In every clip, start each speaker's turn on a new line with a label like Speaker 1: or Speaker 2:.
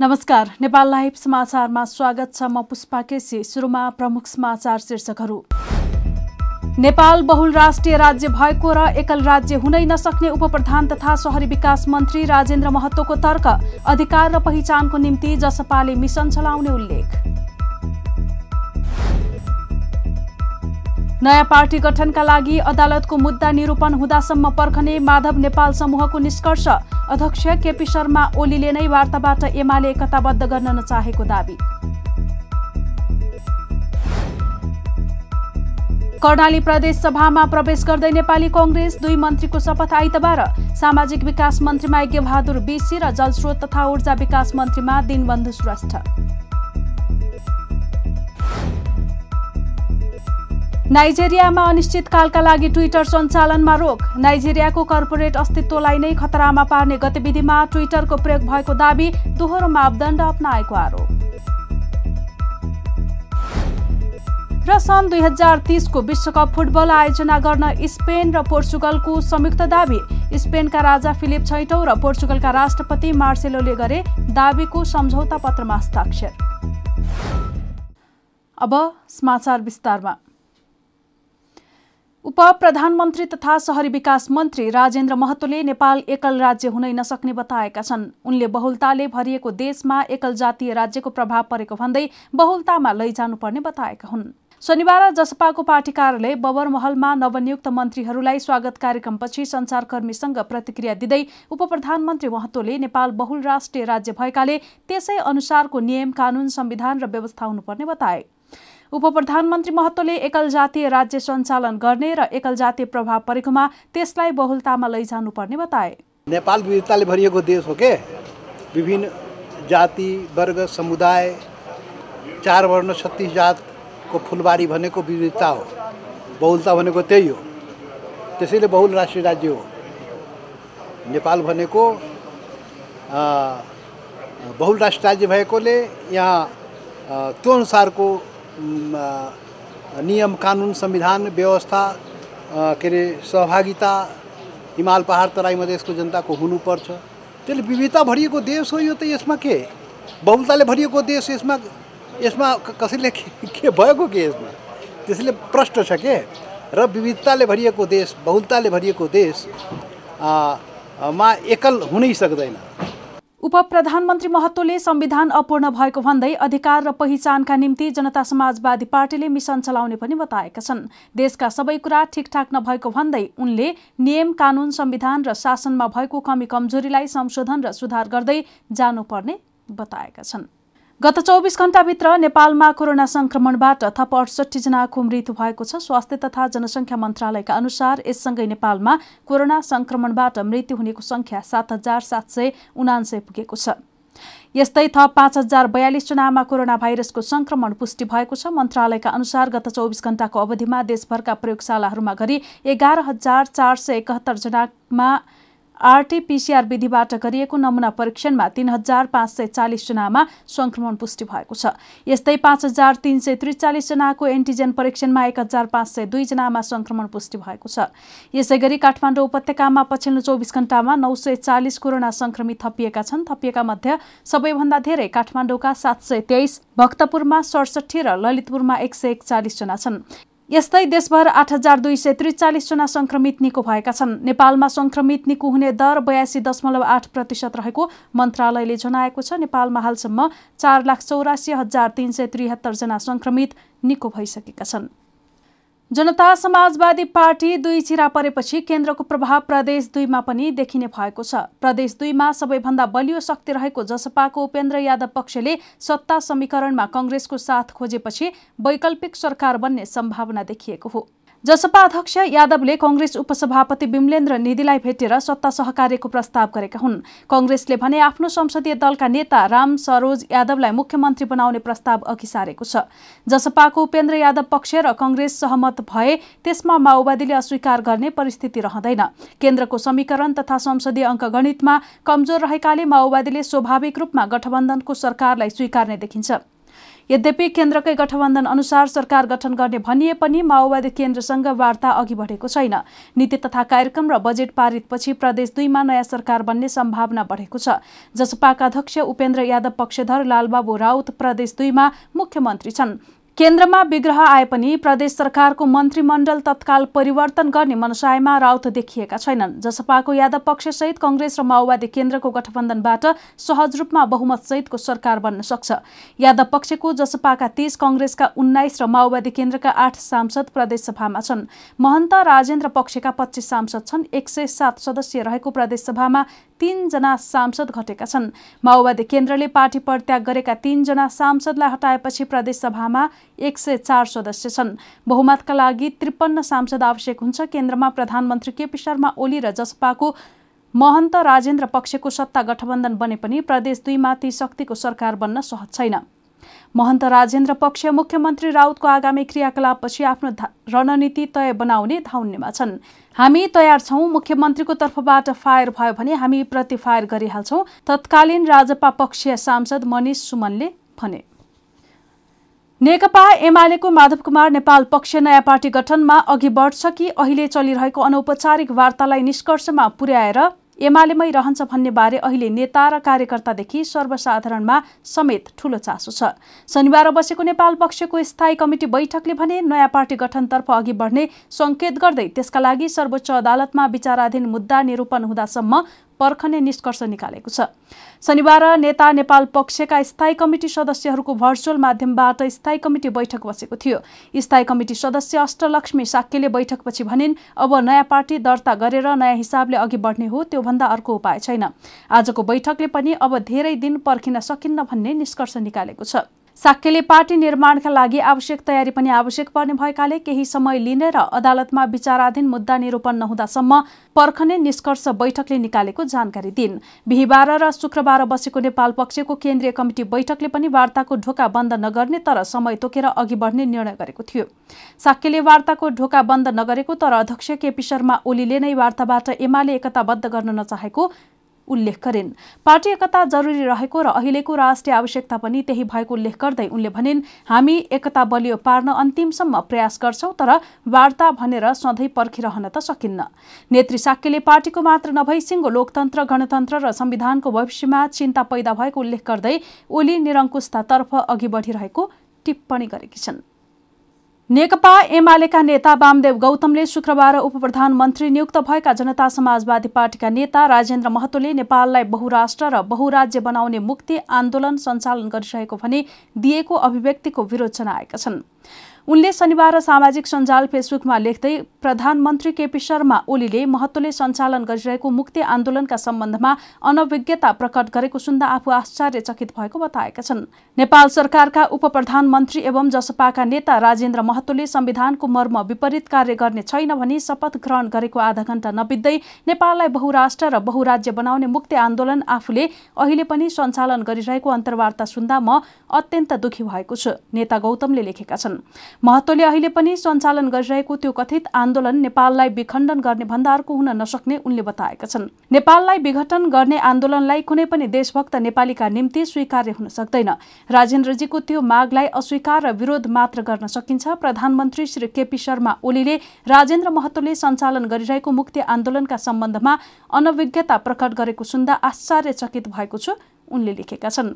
Speaker 1: नमस्कार नेपाल लाइभ समाचारमा स्वागत छ म पुष्पा केसी सुरुमा प्रमुख समाचार शीर्षकहरू। नेपाल बहुल राष्ट्रिय राज्य भएको र एकल राज्य हुनै नसक्ने उपप्रधान तथा शहरी विकास मन्त्री राजेन्द्र महतोको तर्क अधिकार र पहिचानको निम्ति जसपाले मिसन चलाउने उल्लेख। नयाँ पार्टी गठनका लागि अदालतको मुद्दा निरूपण हुँदासम्म पर्खने माधव नेपाल समूहको निष्कर्ष अध्यक्ष केपी शर्मा ओलीले नै वार्ताबाट एमाले एकताबद्ध गर्न नचाहेको दावी। कर्णाली प्रदेश सभामा प्रवेश गर्दै नेपाली कङ्ग्रेस दुई मन्त्रीको शपथ आइतबार सामाजिक विकास मन्त्रीमा यज्ञबहादुर बिसी र जलस्रोत तथा ऊर्जा विकास मन्त्रीमा दिनबन्धु श्रेष्ठ। नाइजेरियामा अनिश्चितकालका लागि ट्विटर सञ्चालनमा रोक। नाइजेरियाको कर्पोरेट अस्तित्वलाई नै खतरामा पार्ने गतिविधिमा ट्विटरको प्रयोग भएको दावी दोहोरो मापदण्ड अप्नाएको आरोप। र सन् दुई हजार तिसको विश्वकप फुटबल आयोजना गर्न स्पेन र पोर्चुगलको संयुक्त दावी। स्पेनका राजा फिलिप छैटौँ र पोर्चुगलका राष्ट्रपति मार्सेलोले गरे दावीको सम्झौता पत्रमा हस्ताक्षर। अब समाचार विस्तारमा। उप प्रधानमन्त्री तथा शहरी विकास मन्त्री राजेन्द्र महतोले नेपाल एकल राज्य हुनै नसक्ने बताएका छन्। उनले बहुलताले भरिएको देशमा एकल जातीय राज्यको प्रभाव परेको भन्दै बहुलतामा लैजानुपर्ने बताएका हुन्। शनिबार जसपाको पार्टी कार्यालय बबर महलमा नवनियुक्त मन्त्रीहरूलाई स्वागत कार्यक्रमपछि संचारकर्मीसँग प्रतिक्रिया दिँदै उप प्रधानमन्त्री महतोले नेपाल बहुल राष्ट्रिय राज्य भएकाले त्यसै अनुसारको नियम कानून संविधान र व्यवस्था हुनुपर्ने बताए। उप प्रधानमन्त्री महतोले एकल जातीय राज्य सञ्चालन गर्ने र एकल जातीय प्रभाव परेकोमा त्यसलाई बहुलतामा लैजानुपर्ने बताए।
Speaker 2: नेपाल विविधताले भरिएको देश हो के? विभिन्न जाति वर्ग समुदाय चार वर्ण छत्तिस जातको फुलबारी भनेको विविधता हो। बहुलता भनेको त्यही हो। त्यसैले बहुल राष्ट्रिय राज्य हो। नेपाल भनेको बहुल राष्ट्रिय राज्य भएकोले यहाँ त्यो अनुसारको नियम कानुन संविधान व्यवस्था के अरे सहभागिता हिमाल पहाड तराई मधेसको जनताको हुनुपर्छ त्यसले विविधता भरिएको देश हो यो त यसमा के? बहुलताले भरिएको देश यसमा यसमा कसैले के भएको के यसमा? त्यसले प्रष्ट छ के? र विविधताले भरिएको देश बहुलताले भरिएको देश मा एकल हुनै सक्दैन।
Speaker 1: उप प्रधानमन्त्री महतोले संविधान अपूर्ण भएको भन्दै अधिकार र पहिचानका निम्ति जनता समाजवादी पार्टीले मिसन चलाउने पनि बताएका छन्। देशका सबै कुरा ठिकठाक नभएको भन्दै उनले नियम कानून संविधान र शासनमा भएको कमी कमजोरीलाई संशोधन र सुधार गर्दै जानुपर्ने बताएका छन्। गत चौबिस घण्टाभित्र नेपालमा कोरोना संक्रमणबाट थप अडसठी जनाको मृत्यु भएको छ। स्वास्थ्य तथा जनसङ्ख्या मन्त्रालयका अनुसार यससँगै नेपालमा कोरोना संक्रमणबाट मृत्यु हुनेको संख्या सात हजार सात सय उनान्सय पुगेको छ। यस्तै थप पाँच हजार बयालिस जनामा कोरोना भाइरसको संक्रमण पुष्टि भएको छ। मन्त्रालयका अनुसार गत चौबिस घण्टाको अवधिमा देशभरका प्रयोगशालाहरूमा गरी एघार हजार चार सय एकहत्तर जनामा आरटीपीसीआर विधिबाट गरिएको नमुना परीक्षणमा तीन हजार पाँच सय चालिसजनामा संक्रमण पुष्टि भएको छ। यस्तै पाँच हजार तिन सय त्रिचालिसजनाको एन्टिजेन परीक्षणमा एक हजार पाँच सय दुईजनामा संक्रमण पुष्टि भएको छ। यसै गरी काठमाडौँ उपत्यकामा पछिल्लो चौबिस घण्टामा नौ सय चालिस कोरोना संक्रमित थपिएका छन्। थपिएका मध्ये सबैभन्दा धेरै काठमाडौँका सात सय तेइस भक्तपुरमा सडसठी र ललितपुरमा एक सय एकचालिसजना छन्। यस्तै देशभर आठ हजार दुई सय त्रिचालिसजना सङ्क्रमित निको भएका छन्। नेपालमा सङ्क्रमित निको हुने दर बयासी दशमलव आठ प्रतिशत रहेको मन्त्रालयले जनाएको छ। नेपालमा हालसम्म चार लाख चौरासी हजार तिन सय त्रिहत्तरजना सङ्क्रमित निको भइसकेका छन्। जनता समाजवादी पार्टी दुई चिरा परेपछि केन्द्रको प्रभाव प्रदेश दुईमा पनि देखिने भएको छ। प्रदेश दुईमा सबैभन्दा बलियो शक्ति रहेको जसपाको उपेन्द्र यादव पक्षले सत्ता समीकरणमा कङ्ग्रेसको साथ खोजेपछि वैकल्पिक सरकार बन्ने सम्भावना देखिएको हो। जसपा अध्यक्ष यादवले कङ्ग्रेस उपसभापति विमलेन्द्र निधिलाई भेटेर सत्ता सहकार्यको प्रस्ताव गरेका हुन्। कङ्ग्रेसले भने आफ्नो संसदीय दलका नेता राम सरोज यादवलाई मुख्यमन्त्री बनाउने प्रस्ताव अघि सारेको छ। जसपाको उपेन्द्र यादव पक्ष र कङ्ग्रेस सहमत भए त्यसमा माओवादीले अस्वीकार गर्ने परिस्थिति रहँदैन। केन्द्रको समीकरण तथा संसदीय अङ्कगणितमा कमजोर रहेकाले माओवादीले स्वाभाविक रूपमा गठबन्धनको सरकारलाई स्वीकार्ने देखिन्छ। यद्यपि केन्द्रकै गठबन्धन अनुसार सरकार गठन गर्ने भनिए पनि माओवादी केन्द्रसँग वार्ता अघि बढेको छैन। नीति तथा कार्यक्रम र बजेट पारितपछि प्रदेश दुईमा नयाँ सरकार बन्ने सम्भावना बढेको छ। जसपाका अध्यक्ष उपेन्द्र यादव पक्षधर लालबाबु राउत प्रदेश दुईमा मुख्यमन्त्री छन्। केन्द्रमा विग्रह आए पनि प्रदेश सरकारको मन्त्रीमण्डल तत्काल परिवर्तन गर्ने मनसायमा राउत देखिएका छैनन्। जसपाको यादव पक्षसहित कंग्रेस र माओवादी केन्द्रको गठबन्धनबाट सहज रूपमा बहुमतसहितको सरकार बन्न सक्छ। यादव पक्षको जसपाका तीस कंग्रेसका उन्नाइस र माओवादी केन्द्रका आठ सांसद प्रदेशसभामा छन्। महन्त राजेन्द्र पक्षका पच्चिस सांसद छन्। एक सय सात सदस्य रहेको प्रदेशसभामा तीनजना सांसद घटेका छन्। माओवादी केन्द्रले पार्टी परित्याग गरेका तीनजना सांसदलाई हटाएपछि प्रदेशसभामा एक सय चार सदस्य छन्। बहुमतका लागि त्रिपन्न सांसद आवश्यक हुन्छ। केन्द्रमा प्रधानमन्त्री केपी शर्मा ओली र जसपाको महन्त राजेन्द्र पक्षको सत्ता गठबन्धन बने पनि प्रदेश दुईमा ती शक्तिको सरकार बन्न सहज छैन। महन्त राजेन्द्र पक्ष मुख्यमन्त्री राउतको आगामी क्रियाकलापपछि आफ्नो रणनीति तय बनाउने धाउन्नेमा छन्। हामी तयार छौँ मुख्यमन्त्रीको तर्फबाट फायर भयो भने हामी प्रति फायर गरिहाल्छौँ तत्कालीन राजपा पक्षीय सांसद मनिष सुमनले भने। नेकपा एमालेको माधव कुमार नेपाल पक्ष नयाँ पार्टी गठनमा अघि बढ्छ कि अहिले चलिरहेको अनौपचारिक वार्तालाई निष्कर्षमा पुर्याएर एमालेमै रहन्छ भन्ने बारे अहिले नेता र कार्यकर्तादेखि सर्वसाधारणमा समेत ठूलो चासो छ। शनिबार बसेको नेपाल पक्षको स्थायी कमिटी बैठकले भने नयाँ पार्टी गठनतर्फ अघि बढ्ने संकेत गर्दै त्यसका लागि सर्वोच्च अदालतमा विचाराधीन मुद्दा निरूपण हुँदासम्म पर्खने निष्कर्ष निकालेको छ। शनिबार नेता नेपाल पक्षका स्थायी कमिटी सदस्यहरूको भर्चुअल माध्यमबाट स्थायी कमिटी बैठक बसेको थियो। स्थायी कमिटी सदस्य अष्टलक्ष्मी साक्यले बैठकपछि भनिन् अब नयाँ पार्टी दर्ता गरेर नयाँ हिसाबले अघि बढ्ने हो त्योभन्दा अर्को उपाय छैन। आजको बैठकले पनि अब धेरै दिन पर्खिन सकिन्न भन्ने निष्कर्ष निकालेको छ। साक्यले पार्टी निर्माणका लागि आवश्यक तयारी पनि आवश्यक पर्ने भएकाले केही समय लिने र अदालतमा विचाराधीन मुद्दा निरूपण नहुँदासम्म पर्खने निष्कर्ष बैठकले निकालेको जानकारी दिइन्। बिहिबार र शुक्रबार बसेको नेपाल पक्षको केन्द्रीय कमिटी बैठकले पनि वार्ताको ढोका बन्द नगर्ने तर समय तोकेर अघि बढ्ने निर्णय गरेको थियो। साक्यले वार्ताको ढोका बन्द नगरेको तर अध्यक्ष केपी शर्मा ओलीले नै वार्ताबाट एमाले एकताबद्ध गर्न नचाहेको उल्लेख गरिन्। पार्टी एकता जरुरी रहेको र अहिलेको राष्ट्रिय आवश्यकता पनि त्यही भएको उल्लेख गर्दै उनले भनिन् हामी एकता बलियो पार्न अन्तिमसम्म प्रयास गर्छौं तर वार्ता भनेर सधैँ पर्खिरहन त सकिन्न। नेत्री साक्यले पार्टीको मात्र नभई सिंगो लोकतन्त्र गणतन्त्र र संविधानको भविष्यमा चिन्ता पैदा भएको उल्लेख गर्दै ओली निरङ्कुशतातर्फ अघि बढिरहेको टिप्पणी गरेकी छन्। नेकपा एमालेका नेता वामदेव गौतमले शुक्रबार उप प्रधानमन्त्री नियुक्त भएका जनता समाजवादी पार्टीका नेता राजेन्द्र महतोले नेपाललाई बहुराष्ट्र र बहुराज्य बनाउने मुक्ति आन्दोलन सञ्चालन गरिरहेको भने दिएको अभिव्यक्तिको विरोध जनाएका छन्। उनले शनिबार सामाजिक सञ्जाल फेसबुकमा लेख्दै प्रधानमन्त्री केपी शर्मा ओलीले महत्वले सञ्चालन गरिरहेको मुक्ति आन्दोलनका सम्बन्धमा अनभिज्ञता प्रकट गरेको सुन्दा आफू आश्चर्यचकित भएको बताएका छन्। नेपाल सरकारका उप प्रधानमन्त्री एवं जसपाका नेता राजेन्द्र महतोले संविधानको मर्म विपरीत कार्य गर्ने छैन भनी शपथ ग्रहण गरेको आधा घण्टा नबित्दै नेपाललाई बहुराष्ट्र र बहुराज्य बनाउने मुक्ति आन्दोलन आफूले अहिले पनि सञ्चालन गरिरहेको अन्तर्वार्ता सुन्दा म अत्यन्त दुखी भएको छु नेता गौतमले लेखेका छन्। महतोले अहिले पनि सञ्चालन गरिरहेको त्यो कथित आन्दोलन नेपाललाई विखण्डन गर्ने भन्दा अर्को हुन नसक्ने उनले बताएका छन्। नेपाललाई विघटन गर्ने आन्दोलनलाई कुनै पनि देशभक्त नेपालीका निम्ति स्वीकार्य हुन सक्दैन। राजेन्द्रजीको त्यो मागलाई अस्वीकार र विरोध मात्र गर्न सकिन्छ। प्रधानमन्त्री श्री केपी शर्मा ओलीले राजेन्द्र महतोले सञ्चालन गरिरहेको मुक्ति आन्दोलनका सम्बन्धमा अनभिज्ञता प्रकट गरेको सुन्दा आश्चर्यचकित भएको छु उनले लेखेका छन्।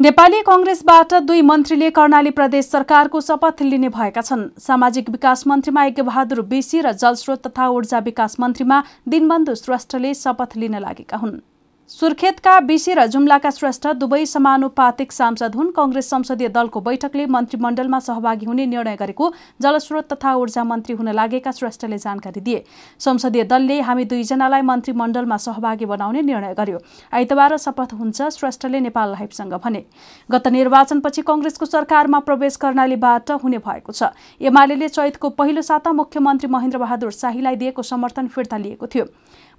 Speaker 1: नेपाली कङ्ग्रेसबाट दुई मन्त्रीले कर्णाली प्रदेश सरकारको शपथ लिने भएका छन्। सामाजिक विकास मन्त्रीमा यज्ञबहादुर बेसी र जलस्रोत तथा ऊर्जा विकास मन्त्रीमा दिनबन्धु श्रेष्ठले शपथ लिन लागेका हुन्। सुर्खेतका बिसी र जुम्लाका श्रेष्ठ दुवै समानुपातिक सांसद हुन्। कंग्रेस संसदीय दलको बैठकले मन्त्रीमण्डलमा सहभागी हुने निर्णय गरेको जलस्रोत तथा ऊर्जा मन्त्री हुन लागेका श्रेष्ठले जानकारी दिए। संसदीय दलले हामी दुईजनालाई मन्त्रीमण्डलमा सहभागी बनाउने निर्णय गर्यो। आइतबार शपथ हुन्छ श्रेष्ठले नेपाल लाइफसँग भने। गत निर्वाचनपछि कंग्रेसको सरकारमा प्रवेश कर्णालीबाट हुने भएको छ। एमाले चैतको पहिलो साता मुख्यमन्त्री महेन्द्र बहादुर शाहीलाई दिएको समर्थन फिर्ता लिएको थियो।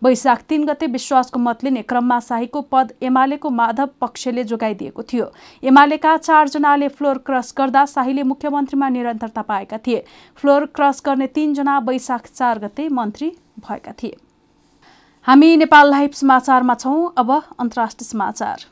Speaker 1: वैशाख तीन गते विश्वासको मत लिने क्रममा शाहीको पद एमालेको माधव पक्षले जोगाइदिएको थियो। एमालेका चारजनाले फ्लोर क्रस गर्दा शाहीले मुख्यमन्त्रीमा निरन्तरता पाएका थिए। फ्लोर क्रस गर्ने तीनजना वैशाख चार गते मन्त्री भएका थिए। हामी नेपाल लाइभ समाचारमा छौँ। अब अन्तर्राष्ट्रिय समाचार।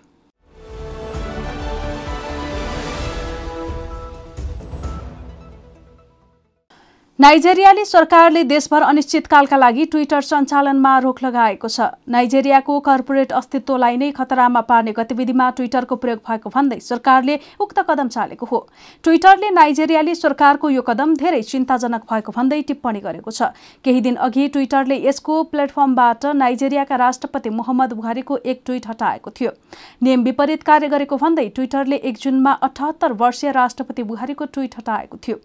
Speaker 1: नाइजेरियाली सरकारले देशभर अनिश्चितकालका लागि ट्विटर सञ्चालनमा रोक लगाएको छ। नाइजेरियाको कर्पोरेट अस्तित्वलाई नै खतरामा पार्ने गतिविधिमा ट्विटरको प्रयोग भएको भन्दै सरकारले उक्त कदम चालेको हो। ट्विटरले नाइजेरियाली सरकारको यो कदम धेरै चिन्ताजनक भएको भन्दै टिप्पणी गरेको छ। केही दिन अघि ट्विटरले यसको प्लेटफर्मबाट नाइजेरियाका राष्ट्रपति मोहम्मद बुहारीको एक ट्विट हटाएको थियो। नियम विपरीत कार्य गरेको भन्दै ट्विटरले एक जुनमा अठहत्तर वर्षीय राष्ट्रपति बुहारीको ट्विट हटाएको थियो।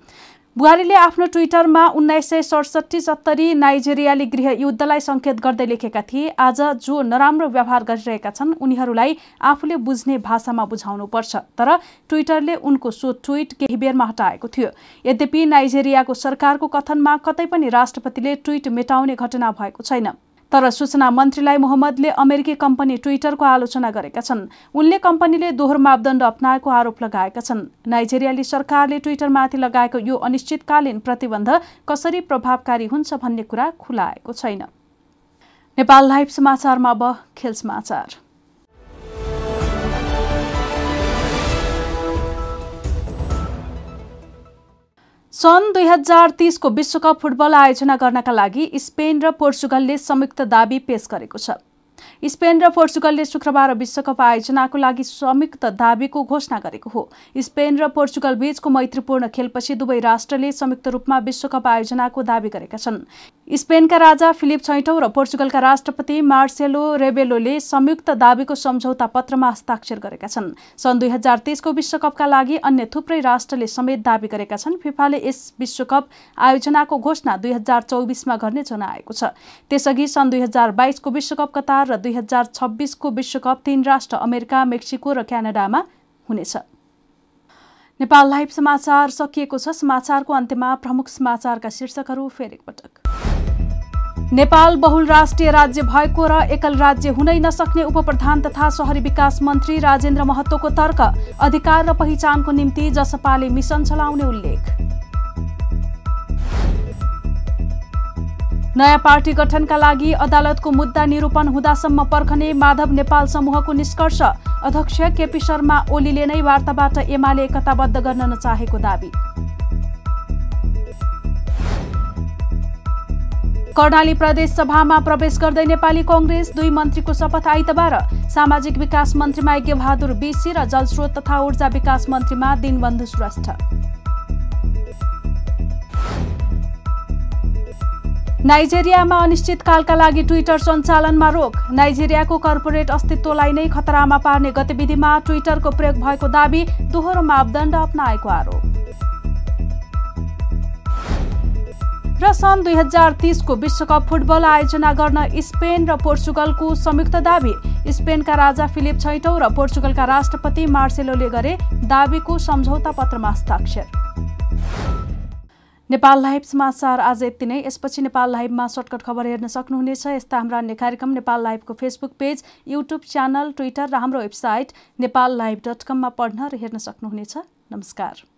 Speaker 1: बुहारीले आफ्नो ट्विटरमा उन्नाइस सय सडसठी सत्तरी नाइजेरियाली गृह युद्धलाई सङ्केत गर्दै लेखेका थिए। आज जो नराम्रो व्यवहार गरिरहेका छन् उनीहरूलाई आफूले बुझ्ने भाषामा बुझाउनुपर्छ। तर ट्विटरले उनको सो ट्विट केही बेरमा हटाएको थियो। यद्यपि नाइजेरियाको सरकारको कथनमा कतै पनि राष्ट्रपतिले ट्विट मेटाउने घटना भएको छैन। तर सूचना मन्त्रीलाई मोहम्मदले अमेरिकी कम्पनी ट्विटरको आलोचना गरेका छन्। उनले कम्पनीले दोहोरो मापदण्ड अप्नाएको आरोप लगाएका छन्। नाइजेरियाली सरकारले ट्विटरमाथि लगाएको यो अनिश्चितकालीन प्रतिबन्ध कसरी प्रभावकारी हुन्छ भन्ने कुरा खुलाएको छैन। नेपाल लाइभ समाचारमा अब खेल समाचार। सन् दुई हजार तिसको विश्वकप फुटबल आयोजना गर्नका लागि स्पेन र पोर्चुगलले संयुक्त दावी पेश गरेको छ। स्पेन र पोर्चुगलले शुक्रबार विश्वकप आयोजनाको लागि संयुक्त दावीको घोषणा गरेको हो। स्पेन र पोर्चुगल बीचको मैत्रीपूर्ण खेलपछि दुवै राष्ट्रले संयुक्त रूपमा विश्वकप आयोजनाको दावी गरेका छन्। स्पेनका राजा फिलिप छैटौँ र पोर्चुगलका राष्ट्रपति मार्सेलो रेबेलोले संयुक्त दावीको सम्झौता पत्रमा हस्ताक्षर गरेका छन्। सन् दुई हजार तेइसको विश्वकपका लागि अन्य थुप्रै राष्ट्रले समेत दावी गरेका छन्। फिफाले यस विश्वकप आयोजनाको घोषणा दुई हजार चौबिसमा गर्ने जनाएको छ। त्यसअघि सन् दुई हजार बाइसको विश्वकप कतार र दुई हजार छब्बिसको विश्वकप तीन राष्ट्र अमेरिका मेक्सिको र क्यानाडामा हुनेछ। नेपाल लाइभ समाचार सकिएको छ। समाचारको अन्त्यमा प्रमुख समाचारका शीर्षकहरू फेरि एकपटक। नेपाल बहुराष्ट्रिय राज्य भएको र एकल राज्य हुनै नसक्ने उप प्रधान तथा शहरी विकास मन्त्री राजेन्द्र महतोको तर्क अधिकार र पहिचानको निम्ति जसपाले मिसन चलाउने उल्लेख। नयाँ पार्टी गठनका लागि अदालतको मुद्दा निरूपण हुँदासम्म पर्खने माधव नेपाल समूहको निष्कर्ष। अध्यक्ष केपी शर्मा ओलीले नै वार्ताबाट एमाले एकताबद्ध गर्न नचाहेको दावी। कर्णाली प्रदेश सभामा प्रवेश गर्दै नेपाली कङ्ग्रेस दुई मन्त्रीको शपथ आइतबार। सामाजिक विकास मन्त्रीमा यज्ञबहादुर बिसी र जलस्रोत तथा ऊर्जा विकास मन्त्रीमा दिनबन्धु श्रेष्ठ। नाइजेरियामा अनिश्चितकालका लागि ट्विटर सञ्चालनमा रोक। नाइजेरियाको कर्पोरेट अस्तित्वलाई नै खतरामा पार्ने गतिविधिमा ट्विटरको प्रयोग भएको दावी दोहोरो मापदण्ड अप्नाएको आरोप। र सन् दुई हजार तिसको विश्वकप फुटबल आयोजना गर्न स्पेन र पोर्चुगलको संयुक्त दावी। स्पेनका राजा फिलिप छैटौँ र पोर्चुगलका राष्ट्रपति मार्सेलोले गरे दावीको सम्झौता पत्रमा हस्ताक्षर। नेपाल लाइभ समाचार आज यति नै। यसपछि नेपाल लाइभमा सर्टकट खबर हेर्न सक्नुहुनेछ। यस्ता हाम्रा अन्य कार्यक्रम Nepal लाइभको Facebook page YouTube channel Twitter र हाम्रो वेबसाइट नेपाल लाइभ डट कममा पढ्न र हेर्न सक्नुहुनेछ। नमस्कार।